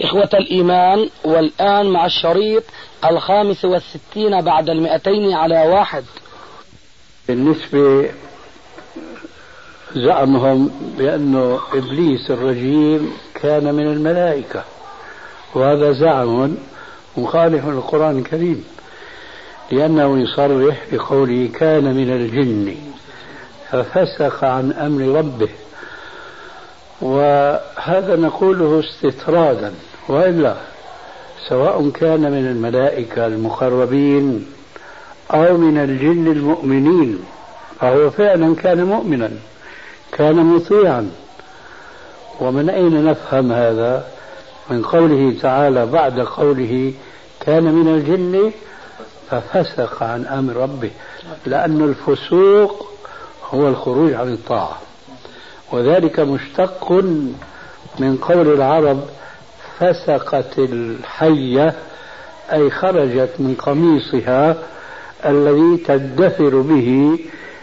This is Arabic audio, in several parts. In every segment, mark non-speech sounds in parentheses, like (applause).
إخوة الإيمان والآن مع الشريط الخامس والستين بعد المئتين على واحد. بالنسبة زعمهم بأنه إبليس الرجيم كان من الملائكة وهذا زعم مخالف للقرآن الكريم لأنه يصرح بقوله كان من الجن ففسق عن أمر ربه وهذا نقوله استطرادا. وإلا سواء كان من الملائكة المقربين أو من الجن المؤمنين فهو فعلا كان مؤمنا كان مطيعا. ومن أين نفهم هذا؟ من قوله تعالى بعد قوله كان من الجن ففسق عن أمر ربه لأن الفسوق هو الخروج عن الطاعة. وذلك مشتق من قول العرب فسقت الحية أي خرجت من قميصها الذي تدثر به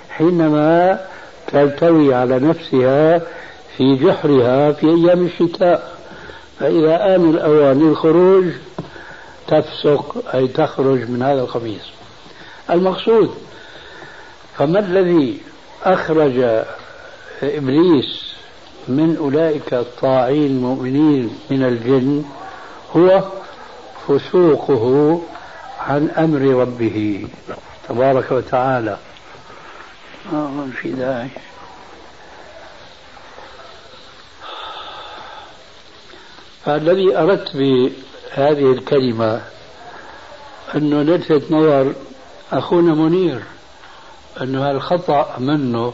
حينما تلتوي على نفسها في جحرها في أيام الشتاء. فإذا آن الأوان للخروج تفسق أي تخرج من هذا القميص. المقصود فما الذي أخرج إبليس من أولئك الطاعين المؤمنين من الجن هو فسوقه عن أمر ربه. تبارك وتعالى. آه في داعي فالذي أردت بهذه الكلمة أنه نلفت نظر أخونا منير أنه هالخطأ منه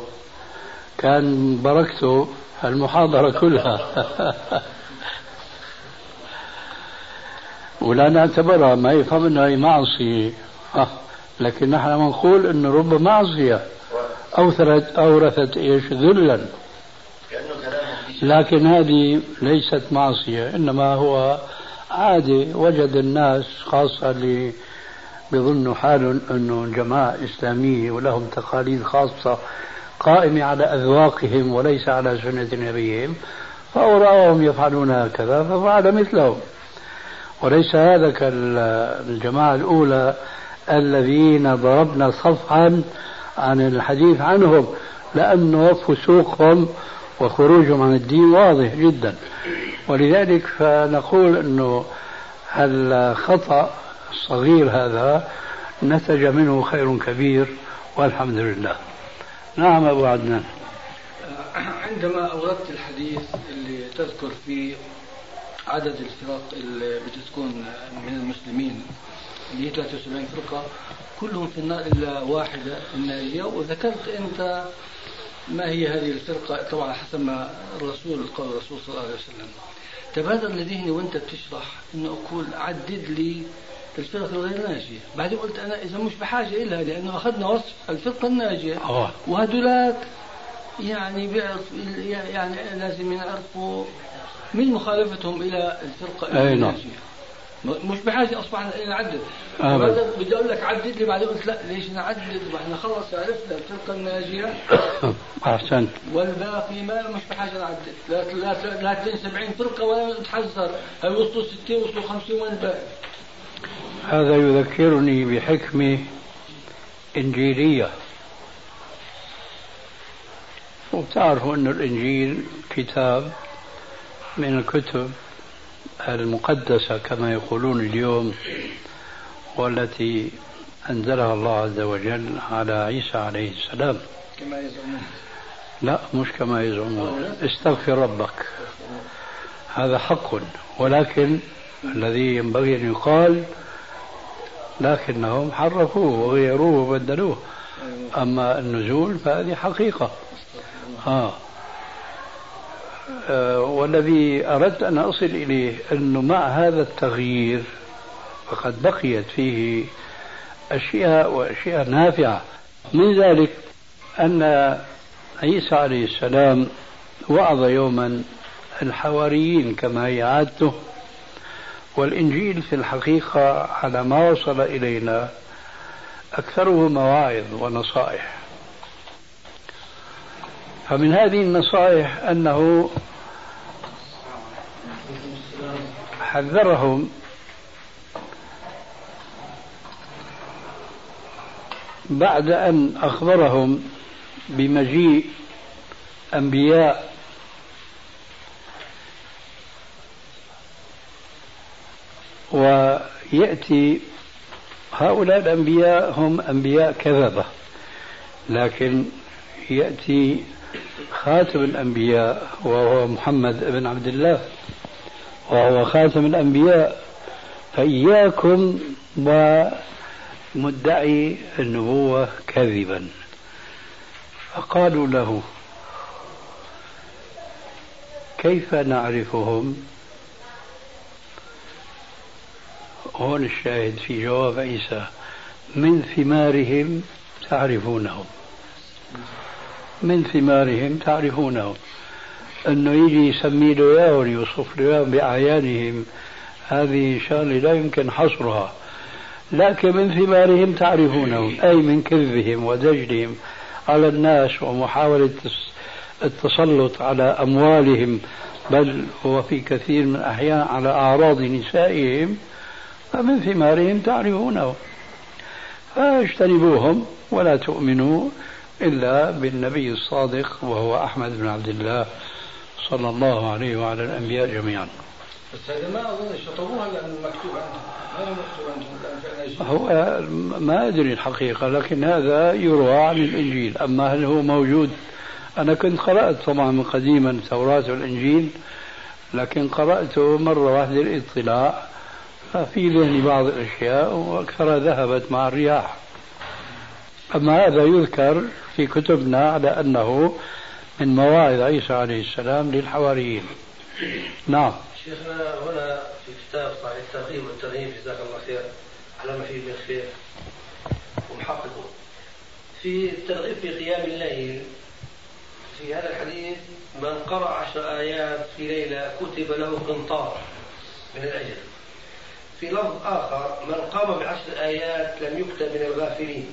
كان بركته المحاضرة كلها. ولا نعتبرها ما يفهم إنها هي معصية. آه. لكن نحن نقول إنه رب معصية أورثت أورثت إيش؟ ذلا. لكن هذه ليست معصية إنما هو عادي. وجد الناس خاصة اللي بيظنوا حالهم أنه جماعة إسلامية ولهم تقاليد خاصة. قائمة على أذواقهم وليس على سنة نبيهم فهو رآهم يفعلون هكذا ففعل مثلهم. وليس هذا كالجماعة الأولى الذين ضربنا صفحا عن الحديث عنهم لأنه فسوقهم وخروجهم عن الدين واضح جدا. ولذلك فنقول أنه الخطأ الصغير هذا نتج منه خير كبير والحمد لله. نعم أبو عدنان. عندما أوردت الحديث اللي تذكر فيه عدد الفرق اللي بتكون من المسلمين اللي هي 73 فرقة كلهم في النار إلا واحدة النارية. وذكرت أنت ما هي هذه الفرقة طبعا حسب ما الرسول قال الرسول صلى الله عليه وسلم. تبادر لذهني وأنت بتشرح إنه أقول عدد لي الفرق الغير ناجية بعدين قلت أنا إذا مش بحاجة إلها لأنه أخذنا وصف الفرقة الناجية أوه. وهدولات يعني بيعرف يعني لازم يعرفوا من مخالفتهم إلى الفرقة أي نعم. مش بحاجة أصبحنا نعدد بدي أقول لك عدد لي بعدين قلت لا ليش نعدد؟ وإحنا خلص عرفنا الفرقة الناجية (coughs) أحسنت. والباقي ما مش بحاجة نعدد. لا لا لا 70 فرقة ولا نتحذر هل وصلوا 60 وصلوا 50 وين الباقي هذا يذكرني بحكمة إنجيلية. وتعرفوا أن الإنجيل كتاب من الكتب المقدسة كما يقولون اليوم والتي أنزلها الله عز وجل على عيسى عليه السلام. كما يزعمون. لا مش كما يزعمون. استغفر ربك. هذا حق ولكن الذي ينبغي أن يقال لكنهم حرفوه وغيروه وبدلوه. أما النزول فهذه حقيقة. آه. آه والذي أردت أن أصل إليه أنه مع هذا التغيير فقد بقيت فيه أشياء وأشياء نافعة. من ذلك أن عيسى عليه السلام وعظ يوما الحواريين كما هي عادته والإنجيل في الحقيقة على ما وصل إلينا أكثره مواعظ ونصائح. فمن هذه النصائح أنه حذرهم بعد أن أخبرهم بمجيء أنبياء ويأتي هؤلاء الأنبياء هم أنبياء كذبة. لكن يأتي خاتم الأنبياء وهو محمد بن عبد الله. وهو خاتم الأنبياء. فإياكم ومدعي النبوة كذبا. فقالوا له كيف نعرفهم؟ هون الشاهد في جواب عيسى من ثمارهم تعرفونهم. من ثمارهم تعرفونهم. أنه يجي يسمي له اياهم يوصف له اياهم بأعيانهم. هذه شغلة لا يمكن حصرها. لكن من ثمارهم تعرفونهم أي من كذبهم ودجلهم على الناس ومحاولة التسلط على أموالهم بل هو في كثير من الأحيان على أعراض نسائهم. فمن ثمارهم تعرفونه. فاجتنبوهم ولا تؤمنوا إلا بالنبي الصادق وهو أحمد بن عبد الله صلى الله عليه وعلى الأنبياء جميعا. بس هذا ما أظن شطبوها لأنه مكتوب عندهم مكتوب عندهم هو ما أدري الحقيقة لكن هذا يروى عن الإنجيل. أما هل هو موجود؟ أنا كنت قرأت طبعا قديما التوراة والإنجيل لكن قرأته مرة واحدة الاطلاع ففي ذهني بعض الأشياء وأكثرها ذهبت مع الرياح. أما هذا يذكر في كتبنا على أنه من مواعظ عيسى عليه السلام للحواريين. نعم. شيخنا هنا في كتاب صحيح الترغيب والترهيب جزاك الله خير. على ما فيه من خير ومحققه. في الترغيب في قيام الليل في هذا الحديث من قرأ عشر آيات في ليلة كتب له قنطار من الأجر في لفظ آخر من قام بعشر آيات لم يكتب من الغافلين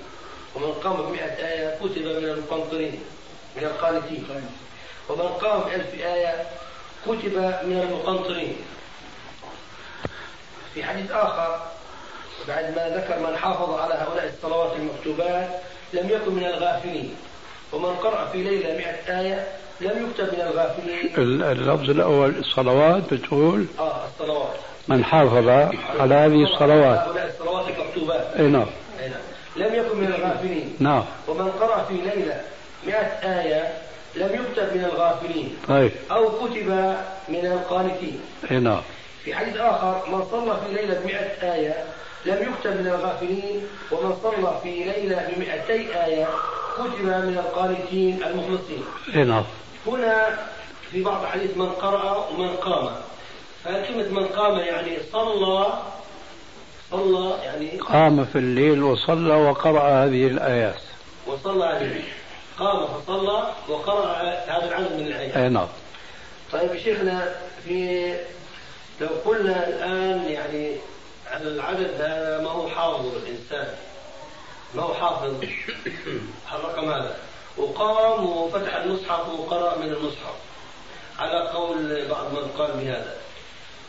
ومن قام بمئة آية كتب من المقنطرين من القانتين. ومن قام بألف آية كتب من المقنطرين. في حديث آخر بعد ما ذكر من حافظ على هؤلاء الصلوات المكتوبات لم يكن من الغافلين ومن قرأ في ليلة مئة آية لم يكتب من الغافلين. اللفظ الأول الصلوات بتقول؟ آه الصلوات. من حافظ على هذه الصلوات. الصلوات المكتوبات أي نعم. لم يكن من الغافلين. نعم. ومن قرأ في ليلة مئة آية لم يكتب من الغافلين. طيب أو كتب من القانتين. أي نعم. في حديث آخر من صلى في ليلة مئة آية لم يكتب من الغافلين ومن صلى في ليلة بمئتي آية كتب من القانتين المخلصين. أي نعم. هنا في بعض الحديث من قرأ ومن قام. فكلمة من قام يعني صلى صلى يعني قام في الليل وصلى وقرأ هذه الآيات. وصلى هذه قام فصلى وقرأ هذا العدد من الآيات. أي نعم. طيب شيخنا في لو قلنا الآن يعني على العدد هذا ما هو حافظ الإنسان؟ ما هو حافظ؟ الرقم هذا وقام وفتح المصحف وقرأ من المصحف. على قول بعض من قال بهذا.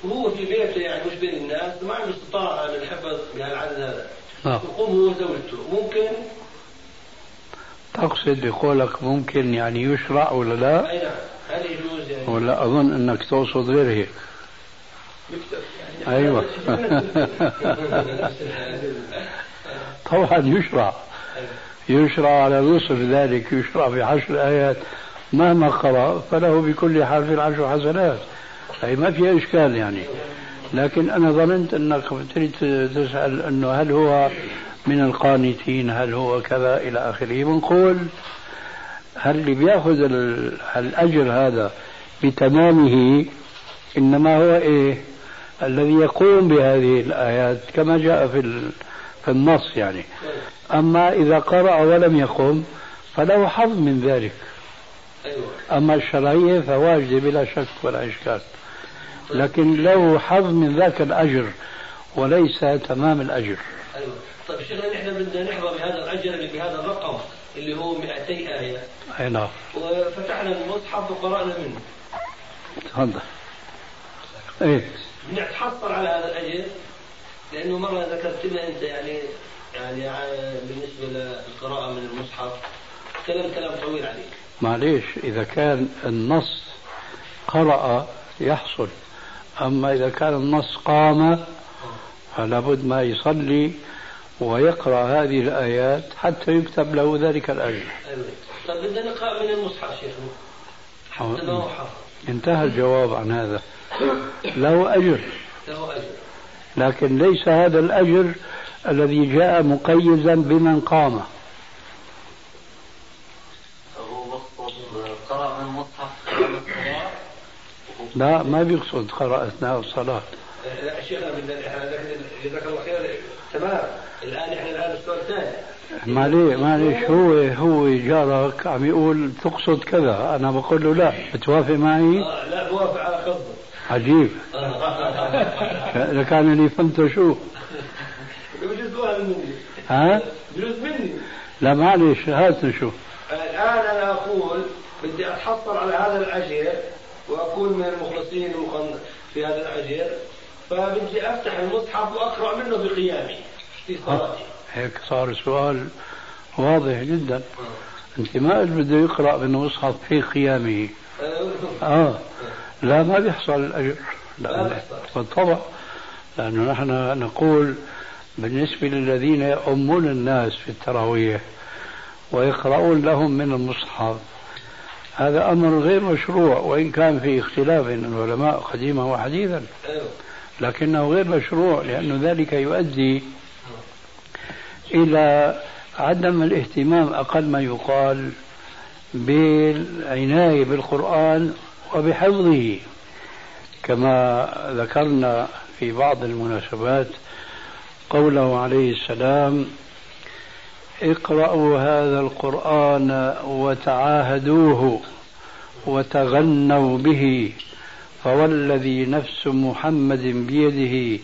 وهو في بيته يعني مش بين الناس ما عنده استطاعة للحفظ بهالعدد هذا. يقوم هو وزوجته ممكن؟ تقصد بقولك ممكن يعني يشرع ولا لا؟ أي نعم. هل يجوز يعني. ولا أظن إنك تقصد غير هيك يعني. أيوه. (laughs) (laughs) طبعا يشرع. يشرع على نصف ذلك يشرع بعشر آيات. مهما قرأ فله بكل حرف عشر حسنات. أي ما فيها إشكال يعني. لكن أنا ظننت أنك تريد تسأل أنه هل هو من القانتين هل هو كذا إلى آخره. بنقول هل اللي بيأخذ الأجر هذا بتمامه إنما هو إيه؟ الذي يقوم بهذه الآيات كما جاء في في النص يعني. أما إذا قرأ ولم يقم فله حظ من ذلك. أما الشرعية فواجدة بلا شك ولا إشكال. لكن له حظ من ذاك الأجر وليس تمام الأجر. أيوة. طيب شيخنا نحن بدنا نحظى بهذا الأجر اللي بهذا الرقم اللي هو 200 آية. أي نعم. وفتحنا المصحف وقرأنا منه. تفضل. إيه. نتحصل على هذا الأجر لأنه مرة ذكرت لنا أنت يعني يعني بالنسبة للقراءة من المصحف كلام كلام طويل عليه معليش إذا كان النص قرأ يحصل أما إذا كان النص قام فلا بد ما يصلي ويقرأ هذه الآيات حتى يكتب له ذلك الأجر. طيب بدنا نقرأ من المصحف شيخ. حتى ما هو حفظ انتهى الجواب عن هذا. له أجر. له أجر. لكن ليس هذا الأجر الذي جاء مقيزا بمن قام قرأ من المصحف لا ما بيقصد قرأ أثناء الصلاة. لا شيخنا جزاك الله خير تمام. الآن إحنا الآن السؤال الثاني. معليش معليش هو هو جارك؟ عم يقول تقصد كذا. أنا بقول له لا بتوافق معي؟ آه لا بوافق على خطه عجيب. (laughs) كان اللي فهمته شو؟ بجوز مني. ها؟ بجوز مني. لا معلش هات نشوف. الآن أنا أقول بدي أتحصل على هذا الأجر وأكون من المخلصين في هذا الأجر فبدي أفتح المصحف وأقرأ منه بقيامي في صلاتي. هيك صار السؤال واضح جدا. أنت ما قلت بده يقرأ من المصحف في قيامه. آه. لا ما بيحصل. الاجر لا بالطبع لأنه نحن نقول بالنسبة للذين يؤمون الناس في التراويح ويقرؤون لهم من المصحف هذا أمر غير مشروع وإن كان في اختلاف بين العلماء قديما وحديثا. لكنه غير مشروع لأن ذلك يؤدي إلى عدم الاهتمام أقل ما يقال بالعناية بالقرآن وبحفظه. كما ذكرنا في بعض المناسبات قوله عليه السلام اقرأوا هذا القرآن وتعاهدوه وتغنوا به فوالذي نفس محمد بيده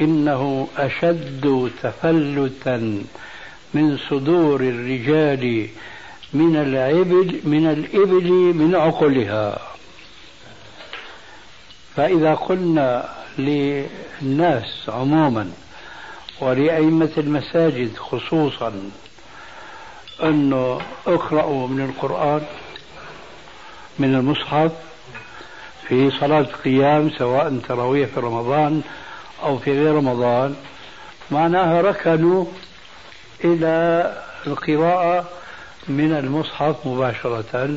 إنه أشد تفلتا من صدور الرجال من العبل من الإبل من عقلها. فإذا قلنا للناس عموما ولأئمة المساجد خصوصا أنه اقرأوا من القرآن من المصحف في صلاة القيام سواء تراويح في رمضان أو في غير رمضان. معناها ركنوا إلى القراءة من المصحف مباشرة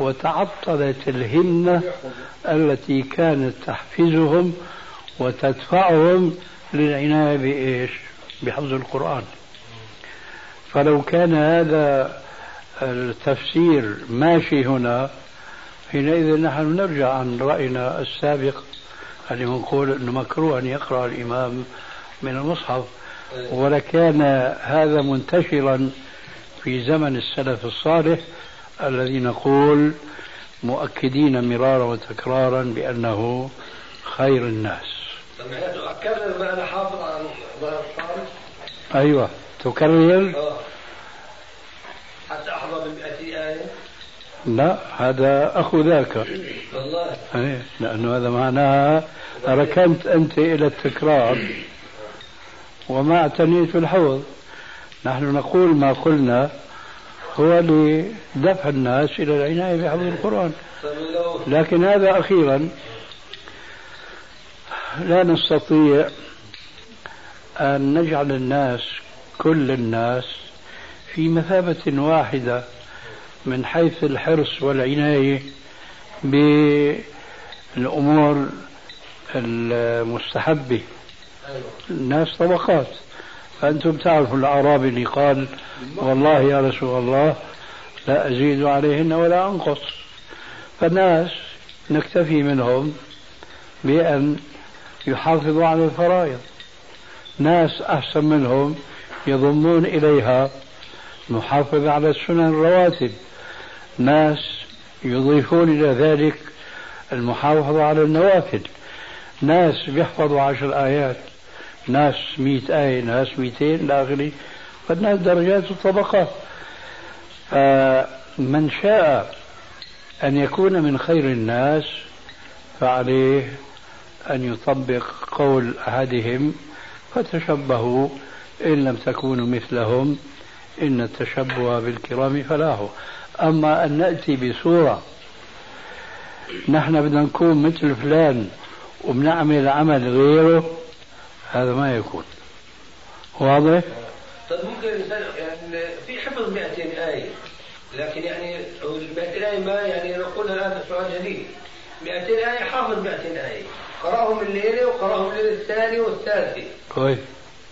وتعطلت الهمة التي كانت تحفزهم وتدفعهم للعناية بإيش؟ بحفظ القرآن. فلو كان هذا التفسير ماشي هنا حينئذ نحن نرجع عن رأينا السابق اللي بنقول أنه مكروه أن يقرأ الإمام من المصحف. ولكان هذا منتشرا في زمن السلف الصالح الذي نقول مؤكدين مرارا وتكرارا بأنه خير الناس. أكرر ما أنا حافظ عن ظهر أيوة. تكرر. حتى أحظى بالمئة آية. لا هذا أخو ذاك. والله. أيه لأنه هذا معناها ركنت أنت إلى التكرار. وما اعتنيت بالحفظ نحن نقول ما قلنا هو لدفع الناس إلى العناية بحفظ القرآن. لكن هذا أخيرا. لا نستطيع أن نجعل الناس كل الناس في مثابة واحدة من حيث الحرص والعناية بالأمور المستحبة. الناس طبقات. فأنتم تعرفوا الأعرابي اللي قال والله يا رسول الله لا أزيد عليهن ولا أنقص. فالناس نكتفي منهم بأن يحافظوا على الفرائض. ناس أحسن منهم يضمون إليها المحافظة على السنن الرواتب. ناس يضيفون إلى ذلك المحافظة على النوافل ناس بيحفظوا عشر آيات. ناس مئة آية ناس مئتين إلى آخره. فالناس درجات وطبقات فمن شاء أن يكون من خير الناس فعليه أن يطبق قول أحدهم فتشبهوا إن لم تكونوا مثلهم إن التشبه بالكرام فلاه أما أن نأتي بصورة نحن بدنا نكون مثل فلان وبنعمل عمل غيره. هذا ما يكون. واضح؟ طيب ممكن يعني في حفظ 200 آية لكن يعني ال 200 آية ما يعني نقول هذا سؤال جديد. 200 آية حافظ 200 آية. قرأهم الليلة وقرأهم الليلة الثانية والثالثة. كويس.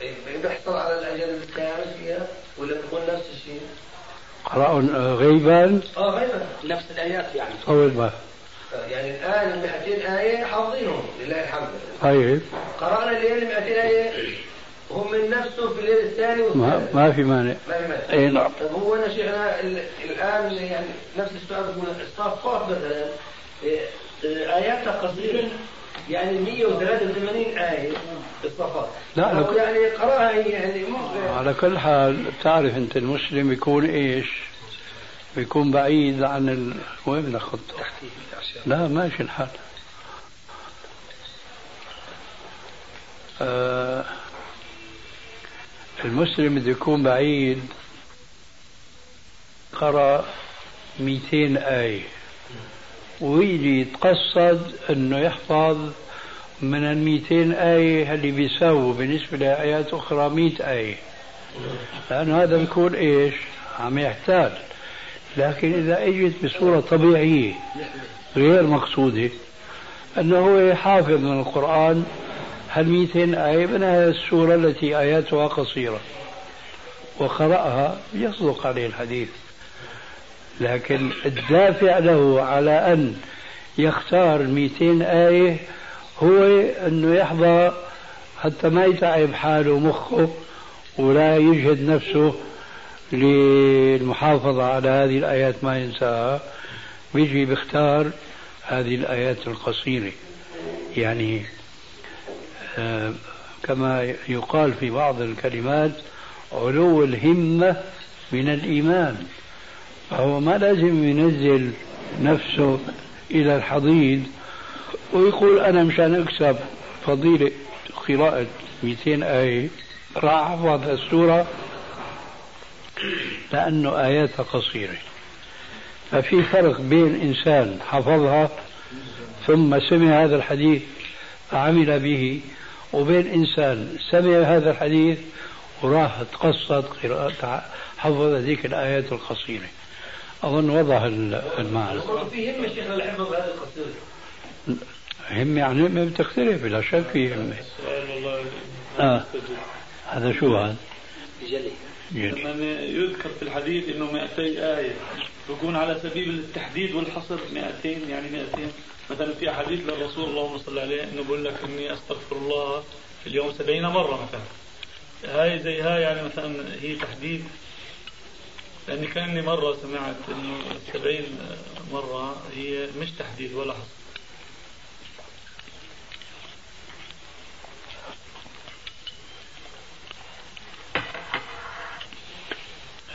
إيه، بيحصل على الأجل الكامل فيها؟ ولا بيكون نفس الشيء؟ قرأوا غيبا. آه غيبا. نفس الآيات يعني. طول ما. يعني الآن ال 200 آية حافظينهم لله الحمد. طيب. قرأنا الليلة 200 آية هم من نفسه في الليل الثاني ما, والثالث ما في مانع. ما في مانع. أي نعم. طيب هو أنا شيخنا ال- الآن يعني نفس السؤال بيقول الصافات مثلا. اياتها قصيره يعني 183 آية الصفات لا، لك- يعني قراها يعني ممكن على كل حال بتعرف أنت المسلم بيكون إيش؟ بيكون بعيد عن ال... وين بدنا نخطه؟ لا ماشي الحال آه المسلم بده يكون بعيد قرأ 200 آية ويجي يتقصد إنه يحفظ من ال 200 آية اللي بيساووا بالنسبة لآيات أخرى 100 آية. لأنه هذا بيكون إيش؟ عم يحتاج لكن إذا إجت بصورة طبيعية غير مقصودة أنه هو حافظ من القرآن هل 200 آية من هذه السورة التي آياتها قصيرة. وقرأها يصدق عليه الحديث. لكن الدافع له على أن يختار 200 آية هو أنه يحظى حتى ما يتعب حاله ومخه ولا يجهد نفسه للمحافظة على هذه الآيات ما ينساها. بيجي بيختار هذه الآيات القصيرة. يعني آه كما يقال في بعض الكلمات علو الهمة من الإيمان. فهو ما لازم ينزل نفسه إلى الحضيض ويقول أنا مشان أكسب فضيلة قراءة 200 آية راح أحفظ السورة لأنه آياتها قصيرة. ففي فرق بين إنسان حفظها ثم سمع هذا الحديث فعمل به وبين إنسان سمع هذا الحديث وراح تقصد قراءة حفظ ذيك الآيات القصيرة. أظن وضح المعنى في همة شيخنا الحفظ هذا القصير همة يعني همة بتختلف بلا شك في همة. آه. هذا شو هذا؟ جلي. لما يذكر في الحديث إنه 200 آية. بكون على سبيل التحديد والحصر 200 يعني 200 مثلا في حديث للرسول اللهم صل عليه إنه بقول لك إني أستغفر الله في اليوم 70 مرة مثلا. هاي زي هاي يعني مثلا هي تحديد. لأني كأني مرة سمعت إنه 70 مرة هي مش تحديد ولا حصر.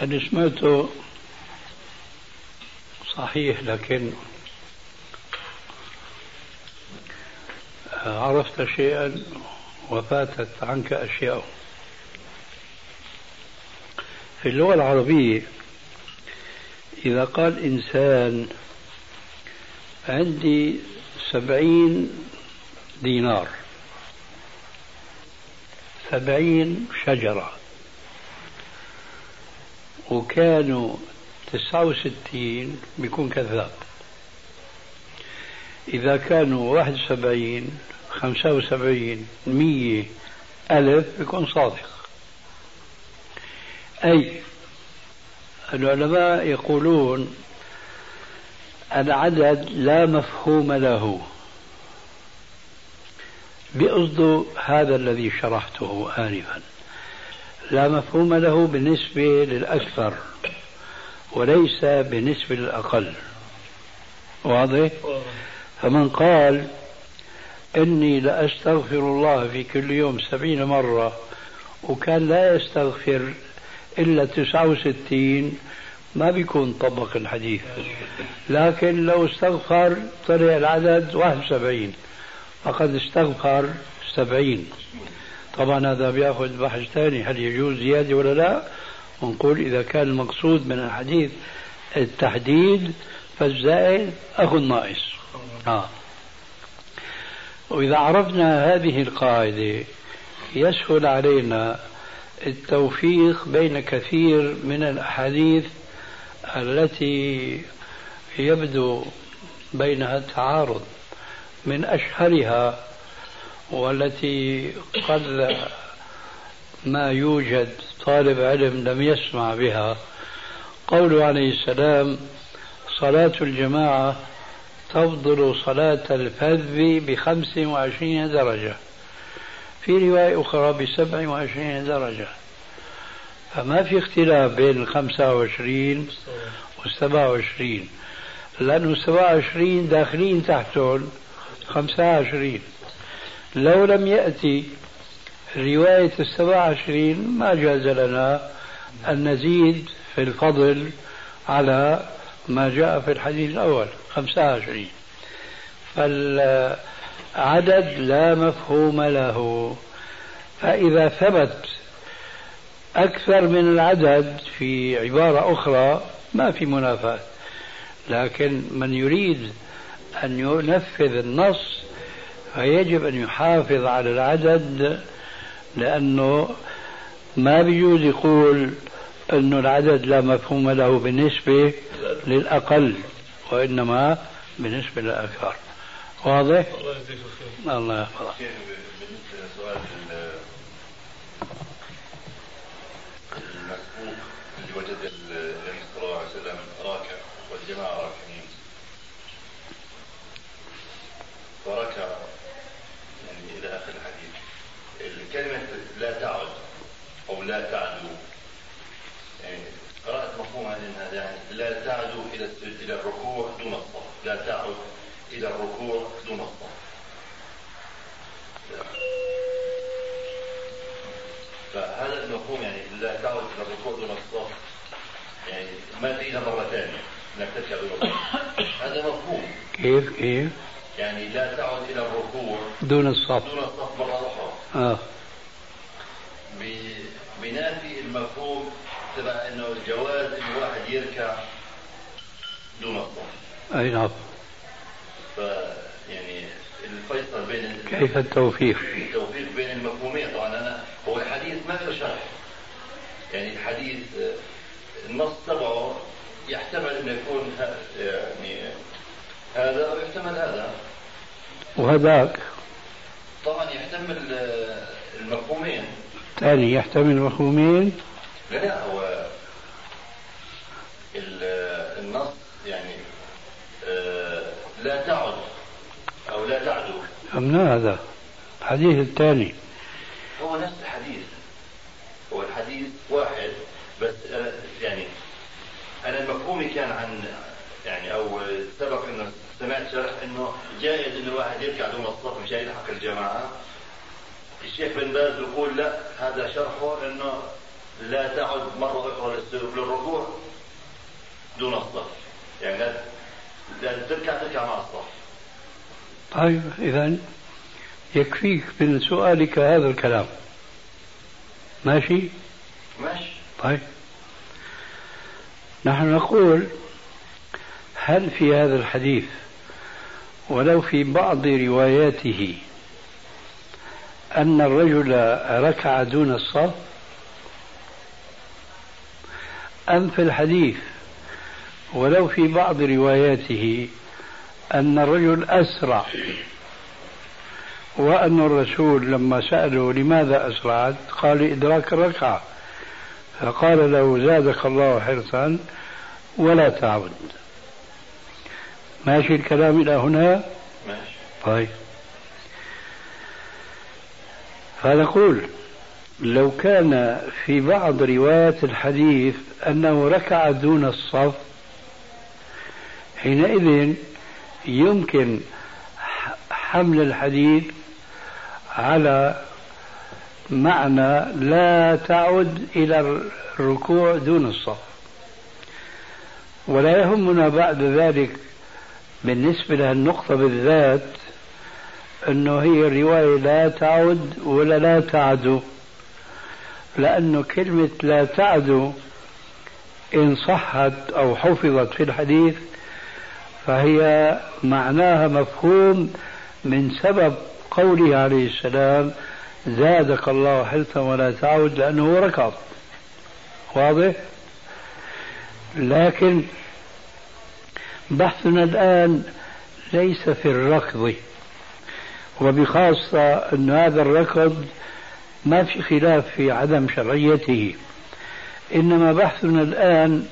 اللي سمعته صحيح لكن عرفت شيئا وفاتت عنك أشياء. في اللغة العربية إذا قال إنسان عندي سبعين دينار سبعين شجرة وكانوا تسعة وستين بيكون كذاب. إذا كانوا واحد وسبعين خمسة وسبعين مية ألف بيكون صادق. أي العلماء يقولون العدد لا مفهوم له. بقصد هذا الذي شرحته آنفا. لا مفهوم له بالنسبة للأكثر وليس بالنسبة للأقل. واضح؟ فمن قال إني لأستغفر الله في كل يوم سبعين مرة وكان لا يستغفر إلا تسعة وستين ما بيكون طبق الحديث. لكن لو استغفر طلع العدد 71 فقد استغفر 70 طبعا هذا بيأخذ بحث ثاني هل يجوز زيادة ولا لا؟ ونقول إذا كان المقصود من الحديث التحديد فالزائد اخو الناقص آه. وإذا عرفنا هذه القاعدة يسهل علينا التوفيق بين كثير من الأحاديث التي يبدو بينها التعارض من أشهرها والتي قد ما يوجد طالب علم لم يسمع بها. قوله عليه السلام صلاة الجماعة تفضل صلاة الفذ بخمس وعشرين درجة. في رواية أخرى بسبع وعشرين درجة. فما في اختلاف بين الخمسة وعشرين والسبعة وعشرين. لأنه السبعة وعشرين داخلين تحتهم خمسة وعشرين. لو لم يأتي رواية السبعة وعشرين ما جاز لنا أن نزيد في الفضل على ما جاء في الحديث الأول خمسة وعشرين. فالعدد لا مفهوم له. فإذا ثبت أكثر من العدد في عبارة أخرى ما في منافاة. لكن من يريد أن ينفذ النص فيجب أن يحافظ على العدد لأنه ما بيجوز يقول أنه العدد لا مفهوم له بالنسبة للأقل وإنما بالنسبة للأكثر. واضح؟ الله يحفظك بالنسبة لسؤال المسبوق اللي وجد النبي صلى الله عليه وسلم راكع والجماعة راكعين فركع يعني إلى آخر الحديث الكلمة لا تعد أو لا تعدو يعني قرأت مفهومها هذا يعني لا تعدو إلى إلى الركوع دون الصف لا تعد إلى الركوع دون الصف فهذا المفهوم يعني لا تعد إلى الركوع دون الصف يعني ما تجينا مرة ثانية انك تركع بالركوع هذا مفهوم. كيف كيف؟ يعني لا تعد إلى الركوع دون الصف. دون الصف مرة أخرى. آه. بنافي المفهوم تبع إنه الجواز انه واحد يركع دون الصف أي نعم. ف يعني الفيصل بين كيف التوفيق؟ التوفيق بين المفهومين. طبعا أنا هو الحديث ما له شرح يعني الحديث النص تبعه يحتمل انه يكون يعني هذا ويحتمل هذا. وهذاك. طبعا يحتمل المفهومين. ثاني يحتمل مفهومين لا لا هو النص يعني لا تعد أو لا تعدو أمنا هذا الحديث الثاني. هو نفس الحديث. هو الحديث واحد بس يعني أنا المفهومي كان عن يعني أو سبق إنه سمعت شرح إنه جائز إنه الواحد يركع دون الصف مشان يلحق الجماعة. الشيخ بن باز يقول لا هذا شرحه إنه لا تعد مرة أخرى للركوع دون الصف. يعني لا تركع تركع مع الصف. طيب إذا يكفيك من سؤالك هذا الكلام. ماشي؟ ماشي. طيب. نحن نقول هل في هذا الحديث ولو في بعض رواياته أن الرجل ركع دون الصف أم في الحديث ولو في بعض رواياته أن الرجل أسرع وأن الرسول لما سأله لماذا أسرعت قال إدراك الركعة. فقال له زادك الله حرصا ولا تعود ماشي الكلام إلى هنا؟ ماشي. طيب. فنقول لو كان في بعض روايات الحديث أنه ركع دون الصف حينئذ يمكن حمل الحديث على معنى لا تعد إلى الركوع دون الصف. ولا يهمنا بعد ذلك بالنسبة للنقطة بالذات أنه هي الرواية لا تعد ولا لا تعدو لأنه كلمة لا تعدو إن صحت أو حفظت في الحديث فهي معناها مفهوم من سبب قوله عليه السلام زادك الله حرصا ولا تعود لأنه ركض واضح؟ لكن بحثنا الآن ليس في الركض وبخاصة أن هذا الركض ما في خلاف في عدم شرعيته. إنما بحثنا الآن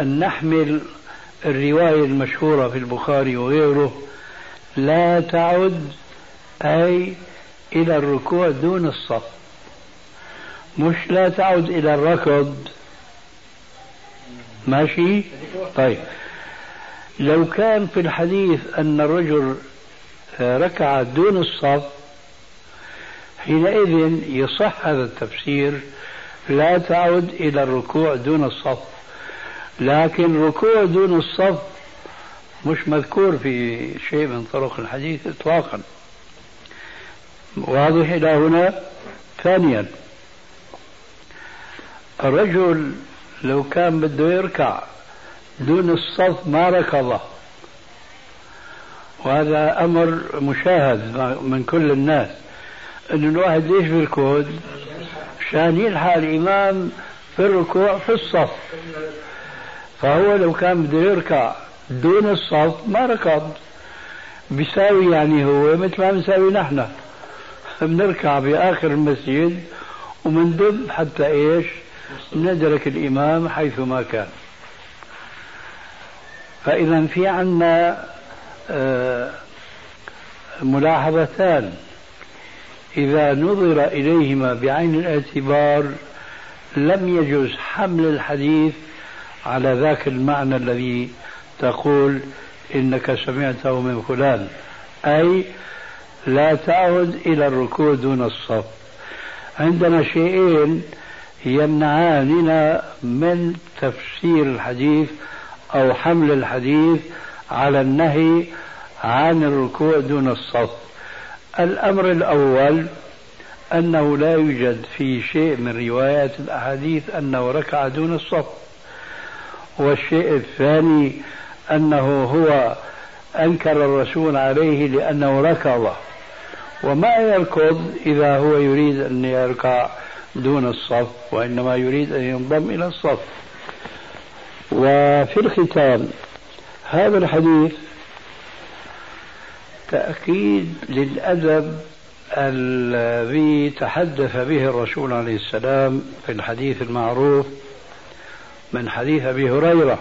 أن نحمل الرواية المشهورة في البخاري وغيره لا تعد أي إلى الركوع دون الصف. مش لا تعد إلى الركض. ماشي؟ طيب. لو كان في الحديث أن الرجل ركع دون الصف حينئذ يصح هذا التفسير لا تعد إلى الركوع دون الصف. لكن الركوع دون الصف مش مذكور في شيء من طرق الحديث إطلاقا. واضح إلى هنا. ثانيا الرجل لو كان بده يركع دون الصف ما ركض وهذا أمر مشاهد من كل الناس. أن الواحد ليش بيركض؟ عشان يلحق الإمام في الركوع في الصف. فهو لو كان بده يركع دون الصف ما ركض. بيساوي يعني هو مثل ما بنساوي نحن. بنركع بآخر المسجد ومندب حتى إيش؟ ندرك الإمام حيث ما كان. فإذا في عنا آه، ملاحظتان. إذا نظر إليهما بعين الاعتبار لم يجوز حمل الحديث على ذاك المعنى الذي تقول إنك سمعته من فلان. أي لا تعد إلى الركوع دون الصف. عندنا شيئين يمنعاننا من تفسير الحديث أو حمل الحديث على النهي عن الركوع دون الصف. الأمر الأول أنه لا يوجد في شيء من روايات الأحاديث أنه ركع دون الصف. والشيء الثاني أنه هو أنكر الرسول عليه لأنه ركض. وما يركض إذا هو يريد أن يركع دون الصف وإنما يريد أن ينضم إلى الصف. وفي الختام هذا الحديث تأكيد للأدب الذي تحدث به الرسول عليه السلام في الحديث المعروف من حديث أبي هريرة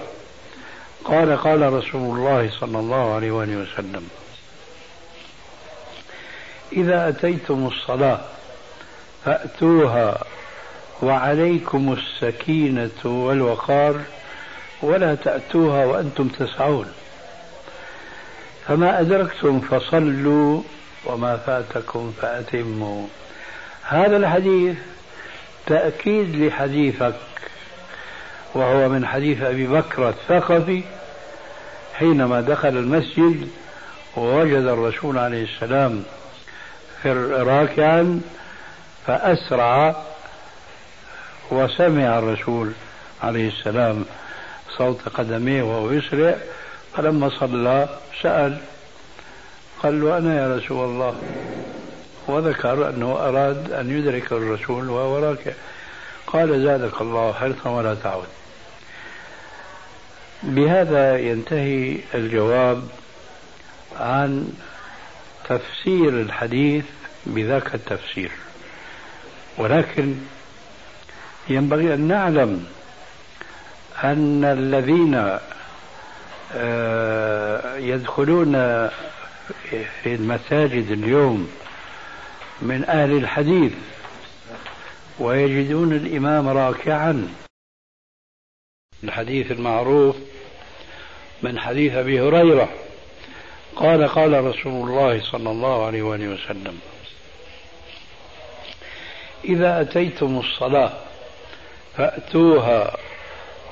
قال قال رسول الله صلى الله عليه وآله وسلم إذا أتيتم الصلاة فأتوها وعليكم السكينة والوقار ولا تأتوها وأنتم تسعون. فما أدركتم فصلوا وما فاتكم فأتموا. هذا الحديث تأكيد لحديثك وهو من حديث أبي بكر الثقفي حينما دخل المسجد ووجد الرسول عليه السلام راكعا فأسرع وسمع الرسول عليه السلام صوت قدميه وهو يسرع فلما صلى سأل قال له أنا يا رسول الله. وذكر أنه أراد أن يدرك الرسول وهو راكع. قال زادك الله حرصا ولا تعود. بهذا ينتهي الجواب عن تفسير الحديث بذاك التفسير. ولكن ينبغي أن نعلم أن الذين آه، يدخلون في المساجد اليوم من أهل الحديث ويجدون الإمام راكعا الحديث المعروف من حديث أبي هريرة. قال قال رسول الله صلى الله عليه وآله وسلم إذا أتيتم الصلاة فأتوها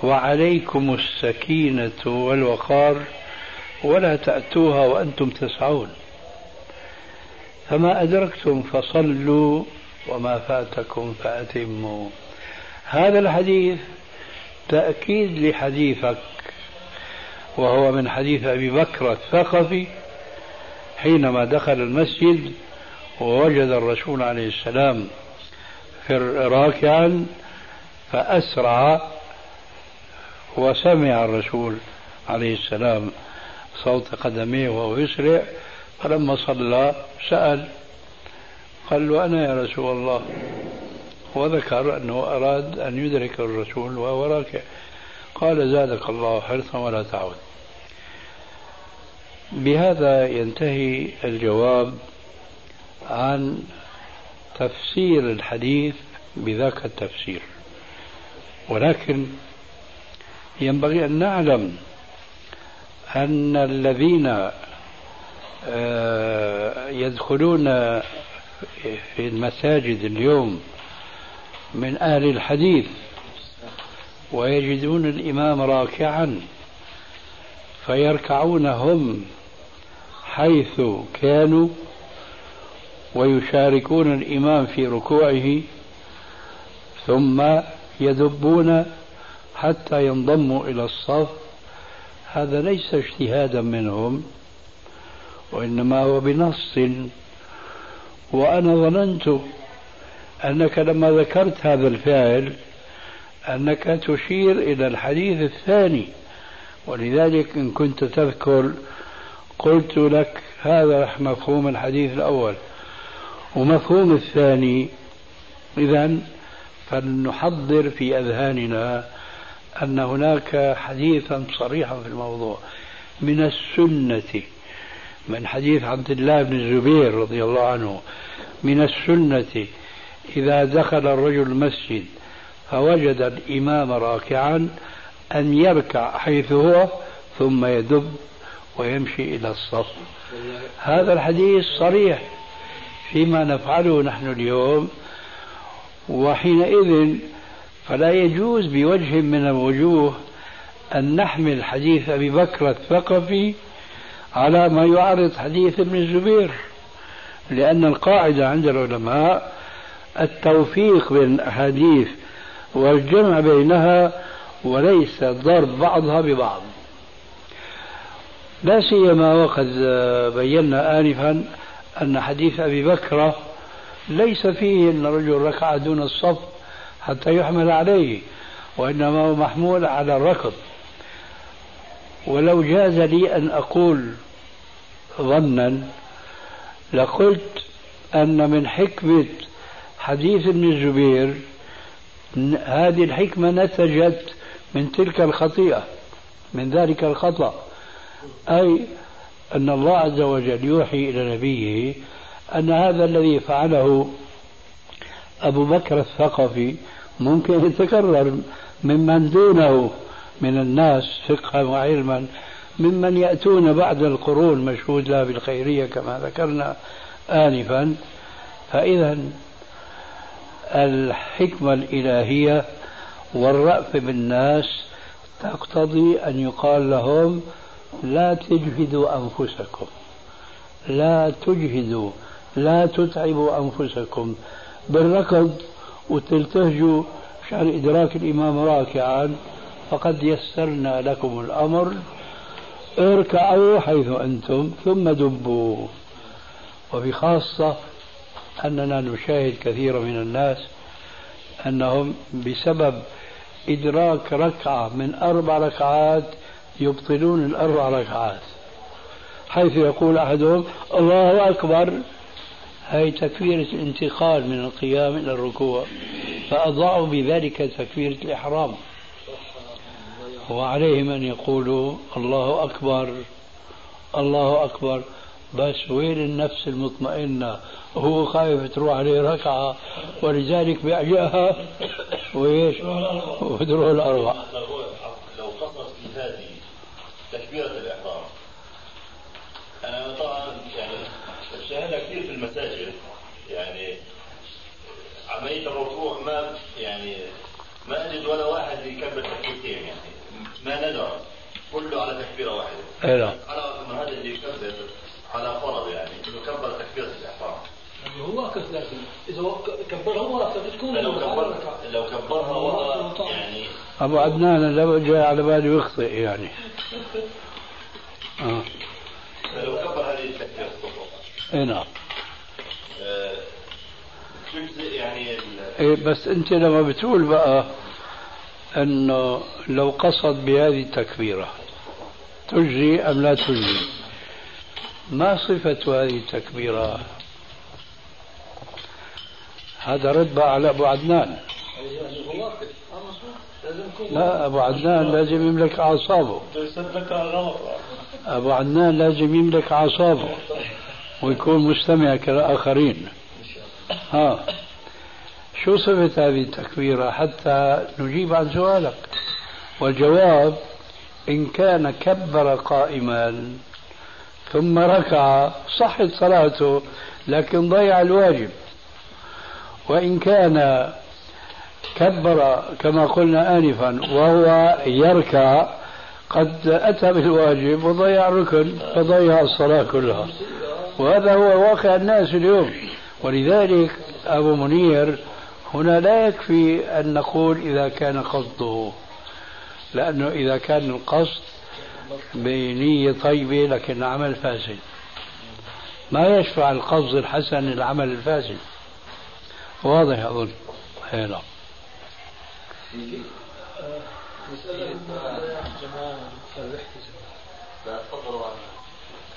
وعليكم السكينة والوقار ولا تأتوها وأنتم تسعون. فما أدركتم فصلوا وما فاتكم فأتموا. هذا الحديث تأكيد لحديثك وهو من حديث أبي بكر الثقفي حينما دخل المسجد ووجد الرسول عليه السلام راكعا فأسرع وسمع الرسول عليه السلام صوت قدميه وهو يسرع فلما صلى سأل قال له أنا يا رسول الله. وذكر أنه أراد أن يدرك الرسول وهو راكع. قال زادك الله حرصا ولا تعود. بهذا ينتهي الجواب عن تفسير الحديث بذاك التفسير. ولكن ينبغي أن نعلم أن الذين آه، يدخلون في المساجد اليوم من أهل الحديث ويجدون الإمام راكعا فيركعون هم حيث كانوا ويشاركون الإمام في ركوعه ثم يدبون حتى ينضموا إلى الصف. هذا ليس اجتهادا منهم وإنما هو بنص. وأنا ظننت أنك لما ذكرت هذا الفعل أنك تشير إلى الحديث الثاني ولذلك إن كنت تذكر قلت لك هذا مفهوم الحديث الأول. ومفهوم الثاني إذا فلنحضر في أذهاننا أن هناك حديثا صريحا في الموضوع. من السنة من حديث عبد الله بن الزبير رضي الله عنه من السنة إذا دخل الرجل المسجد فوجد الإمام راكعا أن يركع حيث هو ثم يدب ويمشي إلى الصف. هذا الحديث صريح فيما نفعله نحن اليوم وحينئذ فلا يجوز بوجه من الوجوه أن نحمل حديث أبي بكر الثقفي على ما يعارض حديث ابن الزبير لأن القاعدة عند العلماء التوفيق بين الأحاديث والجمع بينها وليس ضرب بعضها ببعض. لا سيما وقد بينا آنفا أن حديث أبي بكر ليس فيه أن الرجل ركع دون الصف حتى يحمل عليه وإنما هو محمول على الركض. ولو جاز لي أن أقول ظنا لقلت أن من حكمة حديث ابن الزبير هذه الحكمة نتجت من تلك الخطيئة من ذلك الخطأ. أي أن الله عز وجل يوحي إلى نبيه أن هذا الذي فعله أبو بكر الثقفي ممكن يتكرر ممن دونه من الناس فقها وعلما ممن يأتون بعد القرون مشهود لها بالخيرية كما ذكرنا آنفا. فإذا الحكمة الإلهية والرأف بالناس تقتضي أن يقال لهم لا تجهدوا أنفسكم. لا تجهدوا لا تتعبوا أنفسكم. بالركض وتلتهجوا عشان إدراك الإمام راكعا فقد يسرنا لكم الأمر. اركعوا حيث أنتم ثم دبوا. وبخاصة أننا نشاهد كثيرا من الناس أنهم بسبب إدراك ركعة من أربع ركعات يبطلون الأربع ركعات حيث يقول أحدهم الله أكبر هي تكبيرة الانتقال من القيام إلى الركوع فأضاعوا بذلك تكبيرة الإحرام. وعليهم أن يقولوا الله أكبر الله أكبر بس وين النفس المطمئنة؟ وهو خايف تروح عليه ركعة ولذلك بيعجاها وإيش وتروح الأربع لو قصص في هذه تكبيرة الإحرام أنا طبعا يعني بشاهدها كثير في المساجد يعني عملية الركوع ما يعني ما أجد ولا واحد يكبر تكبيرتين يعني ما ندر كله على تكبيرة واحدة. أي نعم. على هذا اللي يكبر على فرض يعني إنه كبر تكبيرة الإحرام. يعني هو واقف لكن إذا كبرها بتكون لو كبر لو كبرها يعني أبو عدنان لو جاء على باله يخطئ يعني. آه. لو كبر هذه التكبيرة إي نعم. آه، يعني إيه بس أنت لما بتقول بقى إنه لو قصد بهذه التكبيرة تجزي أم لا تجزي؟ ما صفة هذه التكبيرة؟ هذا رد على أبو عدنان. لا أبو عدنان لازم يملك أعصابه. أبو عدنان لازم يملك أعصابه ويكون مستمع كالاخرين ها. شو صفة هذه التكبيرة حتى نجيب عن سؤالك. والجواب إن كان كبر قائما ثم ركع صحت صلاته لكن ضيع الواجب. وإن كان كبر كما قلنا آنفا وهو يركع قد أتى بالواجب وضيع الركن فضيع الصلاة كلها. وهذا هو واقع الناس اليوم. ولذلك أبو منير هنا لا يكفي أن نقول إذا كان قصده لأنه إذا كان القصد بنية طيبة لكن عمل فاسد. ما يشفع القصد الحسن العمل الفاسد. واضح أظن. هنا نعم.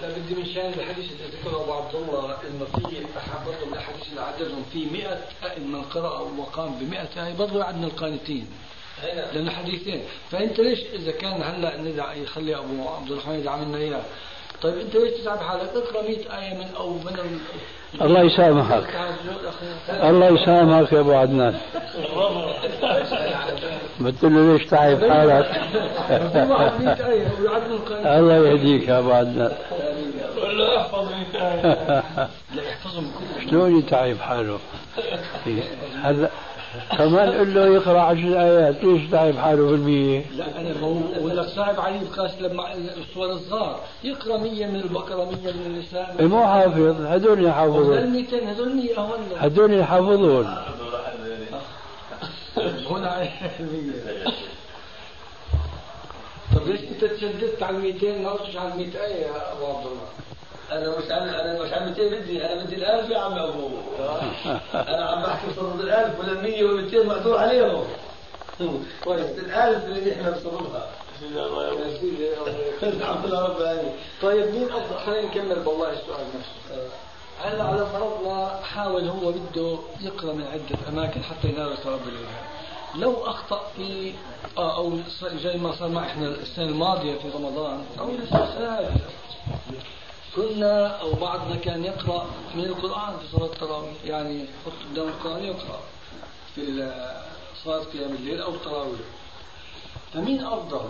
لا بدي من شان الحديث اللي ذكره أبو عبد الله انه في احد برضه من الاحاديث اللي عددهم في 100 من قرأ وقام ب 100 آية برضه عدنا القانتين لأنه حديثين فأنت ليش إذا كان هلا ندع يخلي أبو عبد الرحمن يدعم لنا إياه. طيب أنت ليش تتعب حالك اقرأ 100 آية من أو من الله يسامحك. الله يسامحك يا أبو عدنان. قلت له ليش تعب حالك؟ الله يهديك يا أبو عدنان. ولا (laughs) احفظ شلون يتعب حاله؟ هذا كمان قل له يقرأ عشر آيات؟ ليش تعب حاله في المية؟ لا أنا بقول لك صعب عليه بخاصة لما الصور الصغار. يقرأ 100 من البقرة 100 من النساء. مو حافظ هذول يحافظون. هذول 200 هذول 100 هون. هذول يحافظون. (laughs) هنا طيب ليش انت تشددت على 200 ما قلتش على 100 إيه يا أبو عبد الله؟ أنا مش عن أنا مش 200 بدي أنا بدي الألف يا عم أبو. أنا عم بحكي بصرف الألف ولا 100 ولا 200 مقدور عليهم. كويس الألف اللي إحنا بصرفها الحمد لله رب العالمين. طيب مين افضل خلينا نكمل بالله السؤال نفسه. هلا على فرضنا حاول هو بده يقرأ من عدة أماكن حتى ينال ثواب الالهام لو أخطأ في آه أو زي ما صار مع إحنا السنة الماضية في رمضان أو السنة كنا أو بعضنا كان يقرأ من القرآن في صلاة التراويح يعني يحط قدام القرآن يقرأ في صلاة قيام الليل أو التراويح. فمين أفضل؟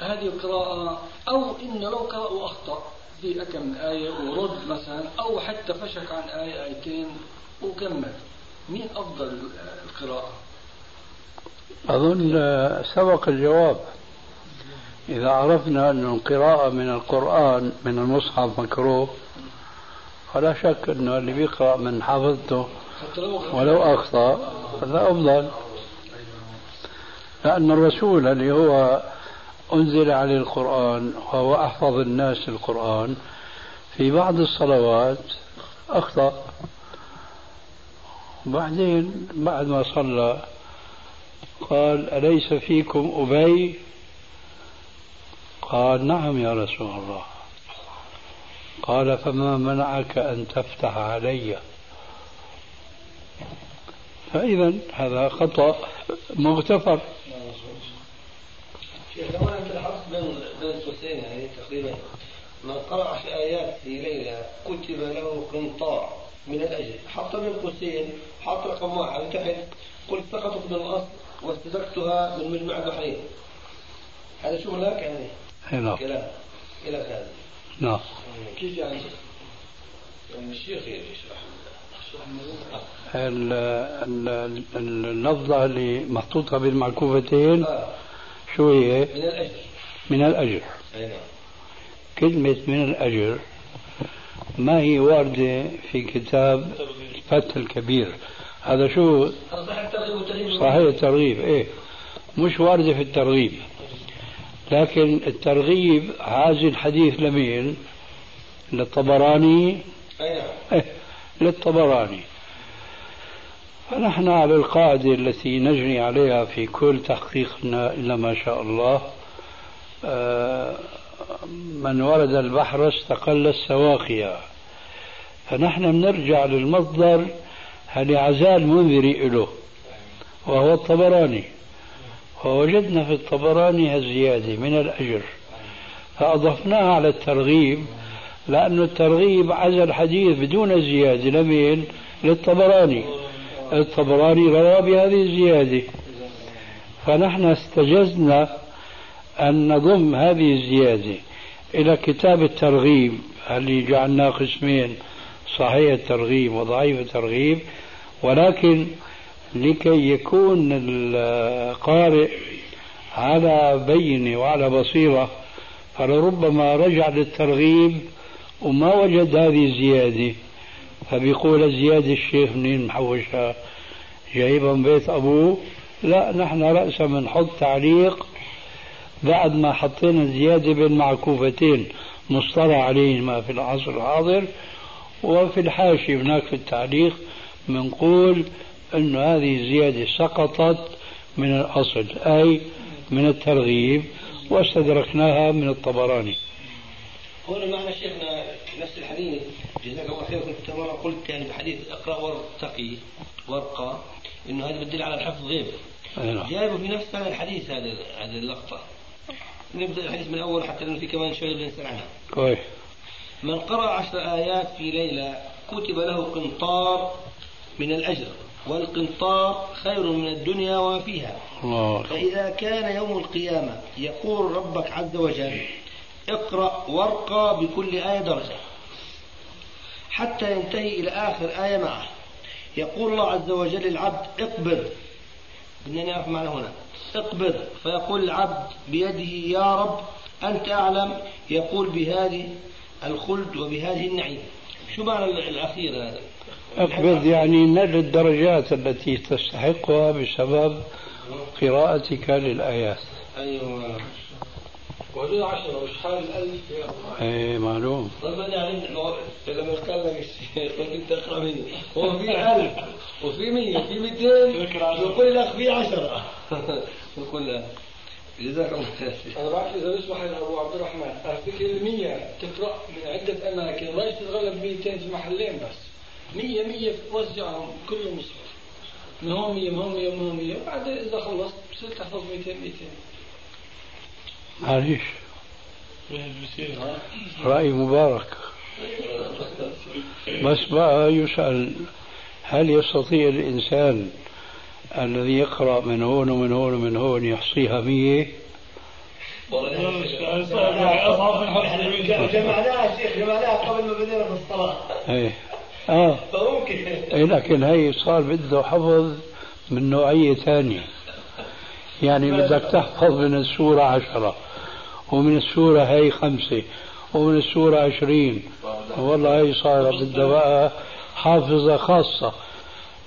هذه القراءة أو إنه لو قرأ وأخطأ في من آية ورد مثلا أو حتى فشك عن آية آيتين وكمل. مين أفضل القراءة؟ أظن سبق الجواب. إذا عرفنا أن القراءة من القرآن من المصحف مكروه فلا شك أنه اللي بيقرأ من حافظته ولو أخطأ هذا أفضل. لأن الرسول اللي هو أنزل عليه القرآن وهو أحفظ الناس القرآن في بعض الصلوات أخطأ. بعدين بعد ما صلى قال أليس فيكم أبي؟ قال نعم يا رسول الله. قال فما منعك أن تفتح علي؟ فإذا هذا خطأ مغتفر. لو أنت الحرص بين بين القوسين يعني تقريبا من قرأ عشر آيات في ليلة كتب له قنطار من الأجر حط من قوسين حط رقم واحد تحت قلت سقطت من الأصل واستدركتها من مجمع البحرين هذا شغلك يعني نعم كلام. إلى هذا. نعم. كيف يعني يعني الشيخ يشرح. اللفظة اللي محطوطة بالمعكوفتين آه. شو هي؟ من الأجر. من الأجر. أي نعم. كلمة من الأجر ما هي واردة في كتاب الفتح الكبير؟ هذا شو؟ صحيح الترغيب صحيح الترغيب إيه. مش واردة في الترغيب. لكن الترغيب عازي الحديث لمين؟ للطبراني. أي نعم إيه للطبراني. فنحن على القاعدة التي نجري عليها في كل تحقيقنا إلا ما شاء الله. آه، من ورد البحر استقل السواقيا. فنحن بنرجع للمصدر اللي عزال المنذري له وهو الطبراني. ووجدنا في الطبراني هالزيادة من الأجر فأضفناها على الترغيب لأن الترغيب عزل الحديث بدون زيادة لمين؟ للطبراني. الطبراني روى بهذه الزيادة. فنحن استجزنا أن نضم هذه الزيادة إلى كتاب الترغيب. اللي جعلناه قسمين؟ صحيح الترغيب وضعيف الترغيب ولكن لكي يكون القارئ على بينة وعلى بصيرة فلربما رجع للترغيب وما وجد هذه الزيادة. فبيقول الزيادة الشيخ منين محوشها؟ جايبها من بيت أبوه. لا نحن رأسا بنحط تعليق بعد ما حطينا الزيادة بين معكوفتين مصطلح عليهما في العصر الحاضر وفي الحاشية هناك في التعليق بنقول أن هذه الزيادة سقطت من الأصل أي من الترغيب واستدركناها من الطبراني. هنا معنى شيخنا نفس الحديث. جزاك الله خير. كنت مرة قلت يعني بحديث إقرأ وارتقي وارقى إنه هذا بدل على الحفظ غيب نعم. جايبه في نفس هذا الحديث هذا هذه اللقطة. نبدأ الحديث من الأول حتى لأنه في كمان شوية بنسأل عنها كويس. من قرأ عشر آيات في ليلة كتب له قنطار من الأجر. والقنطار خير من الدنيا وما فيها. الله فإذا كان يوم القيامة يقول ربك عز وجل اقرأ وارقى بكل آية درجة حتى ينتهي إلى آخر آية معه. يقول الله عز وجل للعبد اقبض. بدنا نعرف معنى هنا. اقبض. فيقول العبد بيده يا رب أنت أعلم. يقول بهذه الخلد وبهذه النعيم. شو معنى الأخير هذا؟ اقبض يعني نل الدرجات التي تستحقها بسبب قراءتك للآيات. أيوة. وهذول عشرة مش حال الألف إيه معلوم. طيب أنا علمت لما قال لك الشيخ كنت أقرأ مني. هو في ألف وفي مية وفي 200 يقول لك في عشرة. (laughs) يقول لا جزاك الله خير. أنا بعرف إذا يسمح لي أبو عبد الرحمن أفتكر المية تقرأ من عدة أماكن ما تتغلب 200 في محلين بس. مية مية توزعهم كل مصحف من هون مية من هون مية من هون مية. وبعد إذا خلصت بصير تحفظ 200 200 معليش رأي مبارك. بس بقى يسأل هل يستطيع الإنسان الذي يقرأ من هون ومن هون ومن هون يحصيها مية؟ جمعناها شيخ جمعناها قبل ما بدينا في الصلاة. إيه. آه. فممكن. إيه لكن هي صار بده حفظ من نوعية ثانية. يعني بدك تحفظ من السورة عشرة ومن السورة هي خمسة ومن السورة عشرين. والله هي صار بدها بقى حافظة خاصة.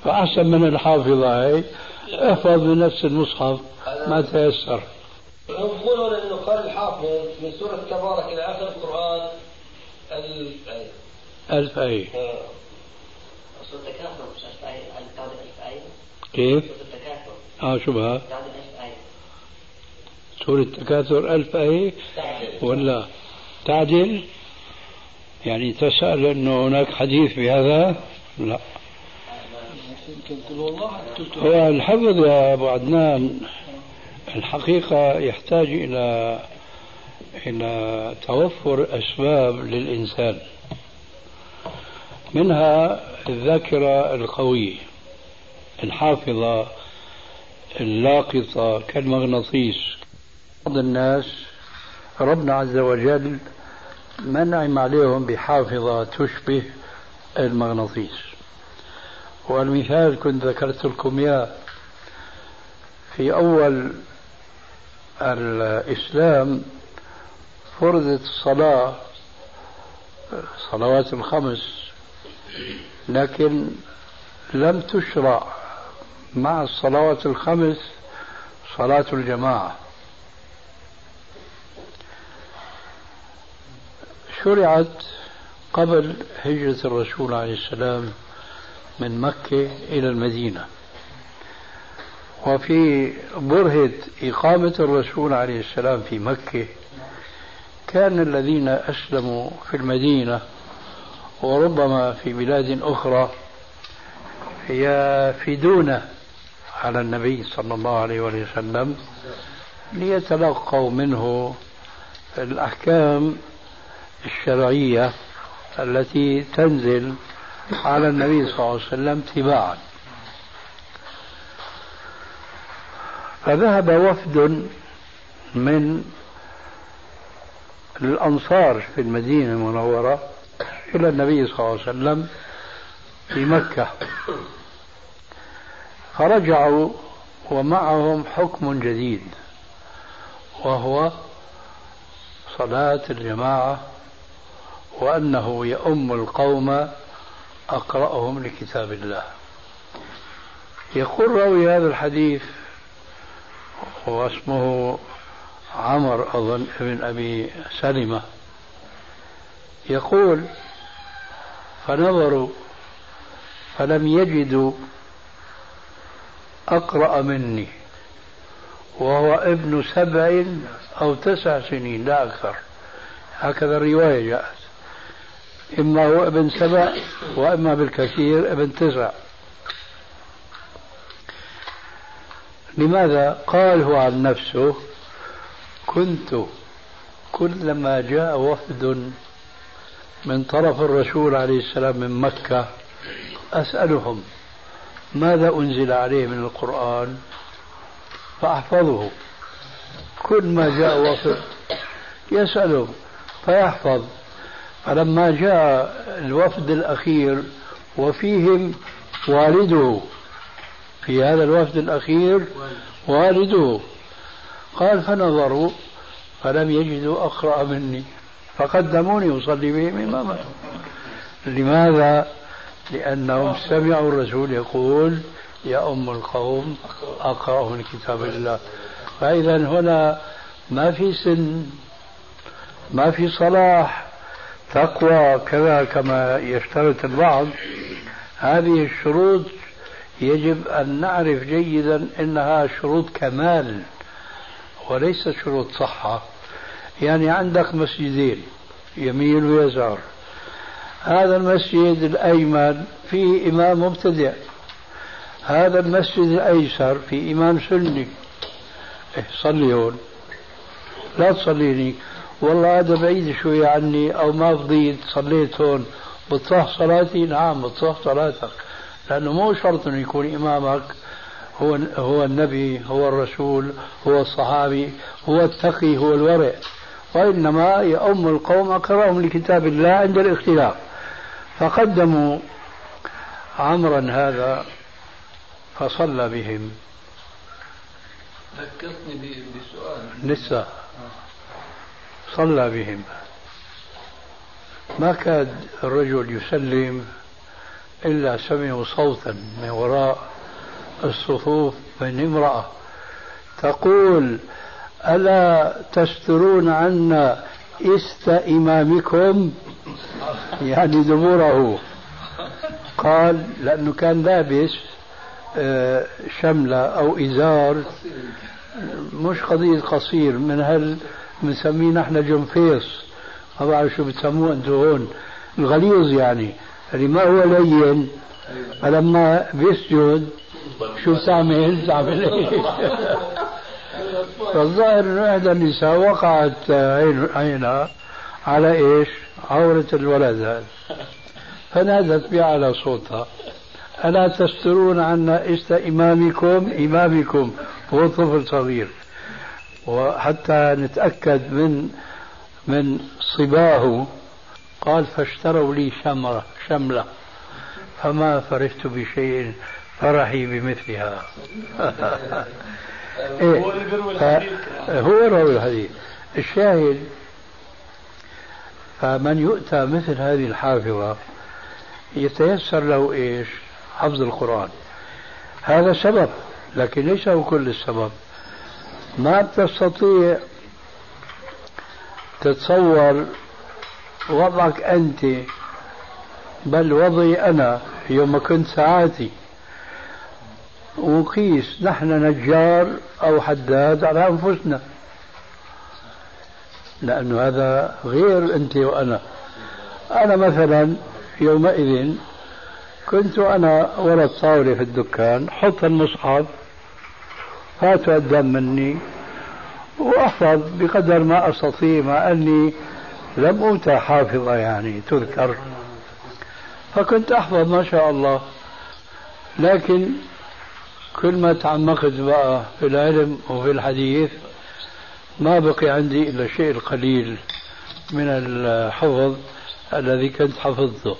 فأحسن من الحافظة هي. احفظ من نفس المصحف ما تيسر. يقولون انه قال الحافظ من سورة تبارك إلى آخر القرآن ألف آية ألف آية هل تعود ألف آية؟ كيف؟ سورة التكاثر آه شو بها؟ آية. سورة التكاثر ألف آية؟ ولا تعدل يعني تسأل أنه هناك حديث بهذا؟ لا. هو الحفظ يا أبو عدنان الحقيقة يحتاج إلى إلى توفر أسباب للإنسان. منها الذاكرة القوية الحافظة اللاقطة كالمغناطيس. بعض الناس ربنا عز وجل منعم عليهم بحافظة تشبه المغناطيس. والمثال كنت ذكرت لكم إياه. في أول الإسلام فرضت الصلاة صلوات الخمس لكن لم تشرع مع الصلوات الخمس صلاة الجماعة. شرعت قبل هجرة الرسول عليه السلام من مكة إلى المدينة. وفي برهة إقامة الرسول عليه السلام في مكة كان الذين أسلموا في المدينة وربما في بلاد أخرى يفيدون على النبي صلى الله عليه وسلم ليتلقوا منه الأحكام الشرعية التي تنزل على النبي صلى الله عليه وسلم تباعا. فذهب وفد من الأنصار في المدينة المنورة إلى النبي صلى الله عليه وسلم في مكة. فرجعوا ومعهم حكم جديد وهو صلاة الجماعة وأنه يؤم القوم أقرأهم لكتاب الله. يقول رأوي هذا الحديث واسمه عمر أظن ابن أبي سلمة. يقول فنظروا فلم يجدوا أقرأ مني وهو ابن سبع أو تسع سنين لا أكثر. هكذا الرواية جاءت. إما هو ابن سبع وإما بالكثير ابن تسع. لماذا؟ قال هو عن نفسه كنت كلما جاء وفد من طرف الرسول عليه السلام من مكة أسألهم ماذا أنزل عليه من القرآن؟ فأحفظه. كل ما جاء وفد يسأله فيحفظ. فلما جاء الوفد الأخير وفيهم والده في هذا الوفد الأخير والده قال فنظروا فلم يجدوا أقرأ مني. فقدموني أصلي بهم إماما. لماذا؟ لأنهم سمعوا الرسول يقول يا أم القوم أقرأ من كتاب الله. فإذا هنا ما في سن ما في صلاح. تقوى كذا كما يشترط البعض. هذه الشروط يجب أن نعرف جيدا أنها شروط كمال وليست شروط صحة. يعني عندك مسجدين يمين ويسار. هذا المسجد الأيمن فيه إمام مبتدع. هذا المسجد الأيسر فيه إمام سني. إيه صلي هون. لا تصليني. والله هذا بعيد شوية عني أو ما فضيت صليت هون. بتصح صلاتي؟ نعم بتصح صلاتك. لأنه مو شرط أنه يكون إمامك. هو هو النبي هو الرسول هو الصحابي هو التقي هو الورع. وإنما يؤم القوم أقرأهم لكتاب الله عند الاختلاف. فقدموا عمرا هذا فصلى بهم. ذكرتني بسؤال. لسه صلى بهم. ما كاد الرجل يسلم إلا سمعوا صوتا من وراء الصفوف من امرأة تقول ألا تسترون عنا إست إمامكم؟ يعني دبوره قال لأنه كان لابس آه، شملة أو إزار. مش قضية قصير من هال بنسميه نحن جنفيص. ما بعرف شو بتسموه أنتم هون. الغليظ يعني. اللي ما هو لين. فلما بيسجد شو بتعمل؟ بتعمل؟ (laughs) فالظاهر إنه إحدى النساء وقعت عينها على إيش؟ عورة الولد هذا فنادت بأعلى صوتها. ألا تسترون عنا إست إمامكم؟ إمامكم هو طفل صغير. وحتى نتأكد من من صباه قال فاشتروا لي شمرة شملة. فما فرحت بشيء فرحي بمثلها. (laughs) إيه. هو اللي بيروي الحديث. هو روي الحديث. الشاهد فمن يؤتى مثل هذه الحافظة يتيسر له إيش؟ حفظ القرآن. هذا سبب لكن ليس هو كل السبب. ما بتستطيع تتصور وضعك أنت بل وضعي أنا يوم كنت ساعاتي. وقيس نحن نجار أو حداد على أنفسنا. لأنه هذا غير أنت وأنا. أنا مثلا يومئذ كنت أنا ورا الطاولة في الدكان حط المصحف هاتوا الدم مني وأحفظ بقدر ما أستطيع مع أني لم أوتى حافظة يعني تذكر. فكنت أحفظ ما شاء الله لكن كل ما تعمقت بقى في العلم وفي الحديث ما بقي عندي إلا الشيء القليل من الحفظ الذي كنت حفظته.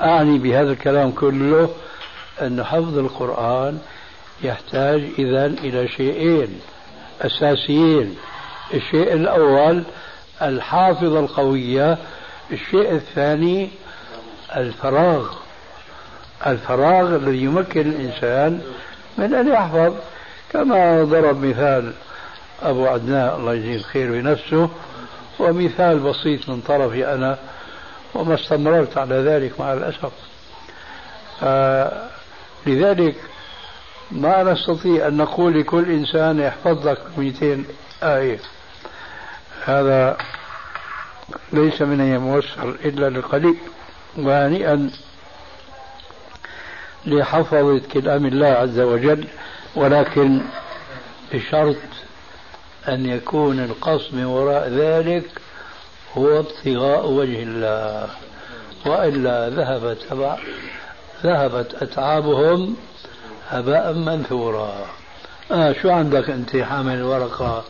أعني بهذا الكلام كله أن حفظ القرآن يحتاج إذا إلى شيئين أساسيين. الشيء الأول الحافظة القوية الشيء الثاني الفراغ. الفراغ الذي يمكن الإنسان من أن يحفظ. كما ضرب مثال أبو عدنان الله يجزيه الخير بنفسه ومثال بسيط من طرفي أنا وما استمررت على ذلك مع الأسف. آه لذلك ما نستطيع أن نقول لكل إنسان يحفظ لك 200 آية. هذا ليس من يموسر إلا للقليل وهنيئا لحفظة كلام الله عز وجل ولكن بشرط أن يكون القصد من وراء ذلك هو ابتغاء وجه الله. وإلا ذهبت ذهبت أتعابهم هباء منثورا. آه شو عندك أنت حامل ورقة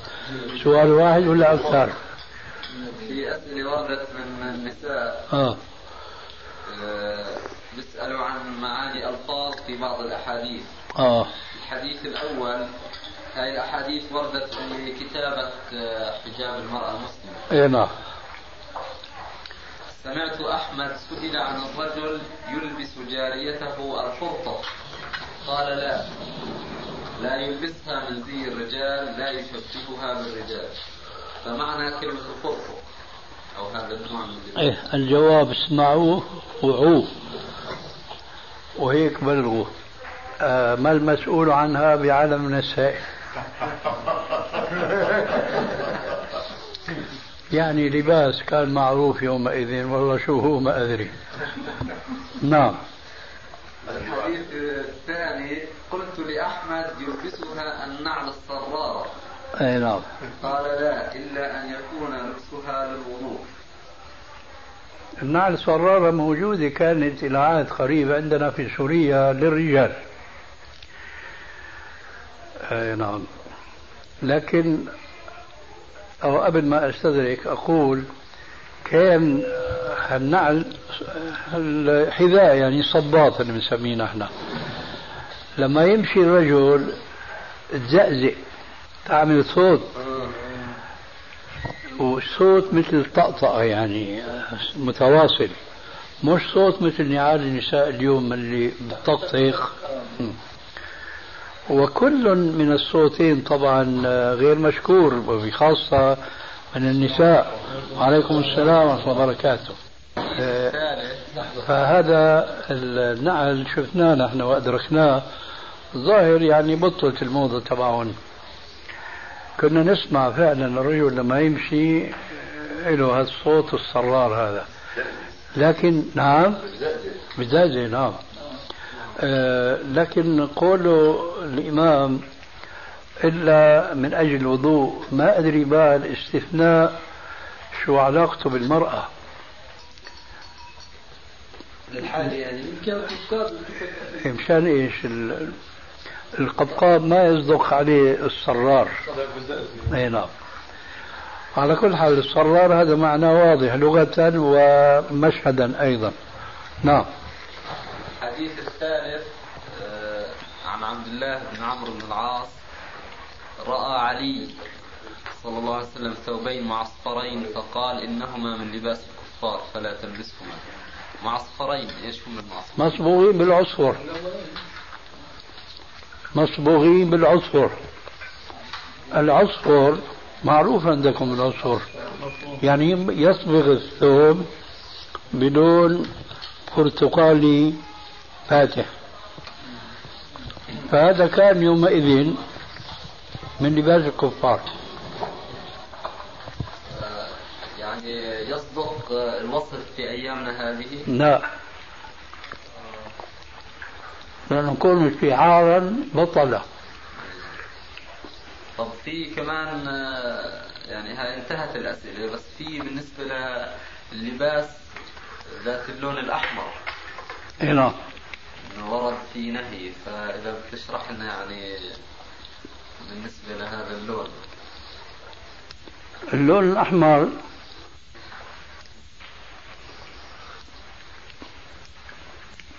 سؤال واحد ولا أكثر؟ في أسئلة وردت من النساء. آه. بيسألوا عن معاني ألفاظ في بعض الأحاديث. آه. الحديث الأول هاي الأحاديث وردت في كتابة آه، حجاب المرأة المسلمة. إيه نعم. سمعت أحمد سئل عن الرجل يلبس جاريته الفرطة. قال لا. لا يلبسها من زي الرجال لا يشبهها بالرجال. فمعنى كلمة الفرطة أو هذا النوع من إيه الجواب اسمعوه وعوه. وهيك بلغوا آه ما المسؤول عنها بعالم النساء. (laughs) يعني لباس كان معروف يومئذ والله شو هو ما أدري. نعم. الحديث الثاني قلت لأحمد يلبسها النعل الصرارة أي نعم. قال لا إلا أن يكون النعل الصرارة موجودة كانت إلى عهد قريب عندنا في سوريا للرجال. أي نعم. لكن أو قبل ما أستدرك أقول كان النعل الحذاء يعني صباط اللي بنسميه نحن. لما يمشي الرجل تزقزق تعمل صوت. وصوت مثل الطقطقة يعني متواصل. مش صوت مثل نعال النساء اليوم اللي بتطقطق. وكل من الصوتين طبعا غير مشكور وبخاصة من النساء. وعليكم السلام ورحمة الله وبركاته. فهذا النعل شفناه نحن وأدركناه. الظاهر يعني بطلت الموضة تبعهم كنا نسمع فعلا الرجل لما يمشي له هذا الصوت الصرار هذا. لكن نعم بزازة نعم. آه لكن قوله الإمام إلا من أجل الوضوء ما أدري بقى الاستثناء شو علاقته بالمرأة. للحالة يعني يمكن مشان إيش؟ القبقاب ما يصدق عليه الصرار أي نعم. على كل حال الصرار هذا معناه واضح لغة ومشهدا أيضا. نعم. الحديث الثالث آه، عن عبد الله بن عمرو بن العاص رأى علي صلى الله عليه وسلم ثوبين معصفرين فقال إنهما من لباس الكفار فلا تلبسهما. معصفرين إيش هم المعصفرين؟ مصبوغين بالعصفر مصبوغين بالعصفر العصفر معروف عندكم العصفر يعني يصبغ الثوب بلون برتقالي فاتح. فهذا كان يومئذ من لباس الكفار. يعني يصدق الوصف في أيامنا هذه؟ لا. لأنه شعارا بطلة طب في كمان يعني هاي انتهت الأسئلة بس في بالنسبة للباس ذات اللون الأحمر. اي نعم. ورد في نهي فإذا بتشرح لنا يعني بالنسبة لهذا اللون. اللون الأحمر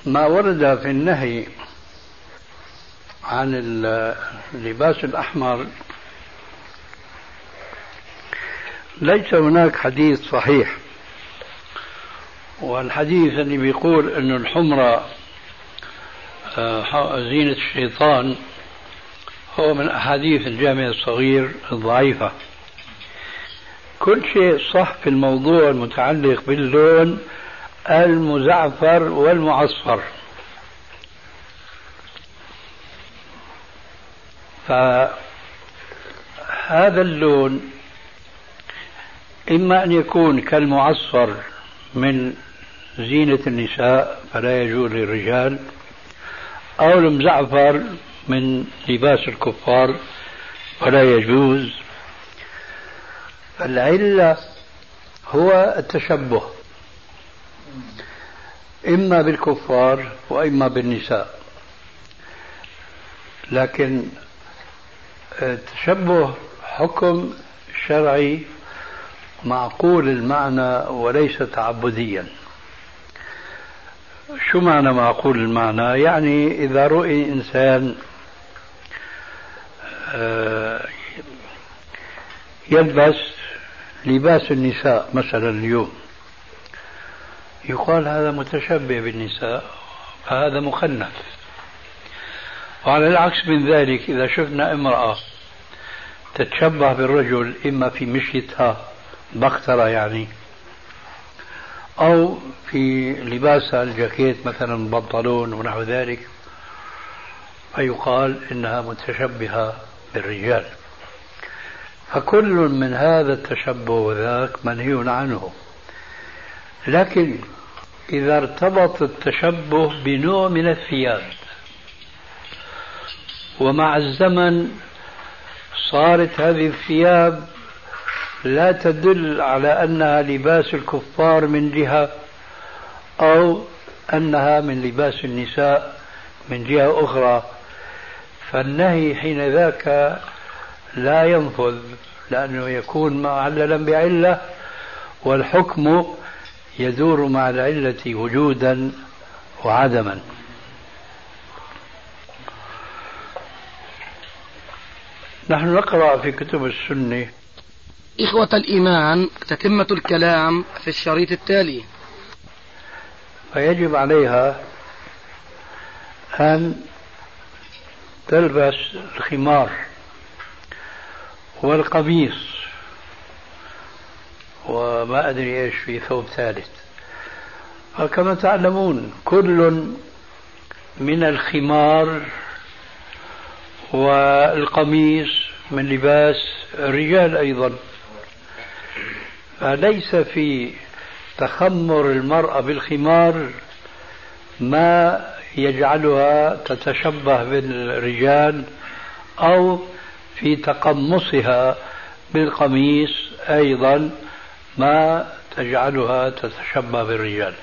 ما ورد في النهي عن اللباس الأحمر ليس هناك حديث صحيح. والحديث اللي بيقول أن الحمرة آه، زينة الشيطان هو من أحاديث الجامع الصغير الضعيفة. كل شيء صح في الموضوع المتعلق باللون المزعفر والمعصفر. فهذا اللون إما أن يكون كالمعصفر من زينة النساء فلا يجوز للرجال أو المزعفر من لباس الكفار ولا يجوز. العلة هو التشبه. إما بالكفار وإما بالنساء. لكن التشبه حكم شرعي معقول المعنى وليس تعبديا. شو معنى معقول المعنى؟ يعني إذا رؤي إنسان آه، يلبس لباس النساء مثلا اليوم يقال هذا متشبه بالنساء فهذا مخنث. وعلى العكس من ذلك إذا شفنا امرأة تتشبه بالرجل إما في مشيتها بخترة يعني أو في لباسها الجاكيت مثلا بنطلون ونحو ذلك فيقال إنها متشبهة بالرجال. فكل من هذا التشبه وذاك منهي عنه. لكن إذا ارتبط التشبه بنوع من الثياب. ومع الزمن صارت هذه الثياب لا تدل على أنها لباس الكفار من جهة أو أنها من لباس النساء من جهة أخرى. فالنهي حين ذاك لا ينفذ لأنه يكون معللا بعلة والحكم يدور مع العلة وجودا وعدما. نحن نقرأ في كتب السنة. إخوة الإيمان تتمة الكلام في الشريط التالي. فيجب عليها أن تلبس الخمار والقميص. وما أدري إيش في ثوب ثالث. وكما تعلمون كل من الخمار والقميص من لباس الرجال أيضا. فليس في تخمر المرأة بالخمار ما يجعلها تتشبه بالرجال أو في تقمصها بالقميص أيضا. ما تجعلها تتشبه بالرجال.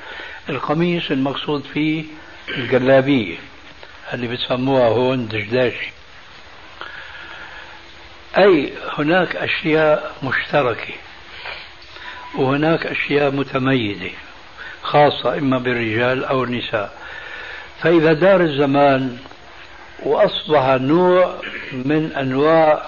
القميص المقصود فيه الجلابية اللي بتسموها هون دشداشي أي هناك أشياء مشتركة وهناك أشياء متميزة خاصة إما بالرجال أو النساء. فإذا دار الزمان وأصبح نوع من أنواع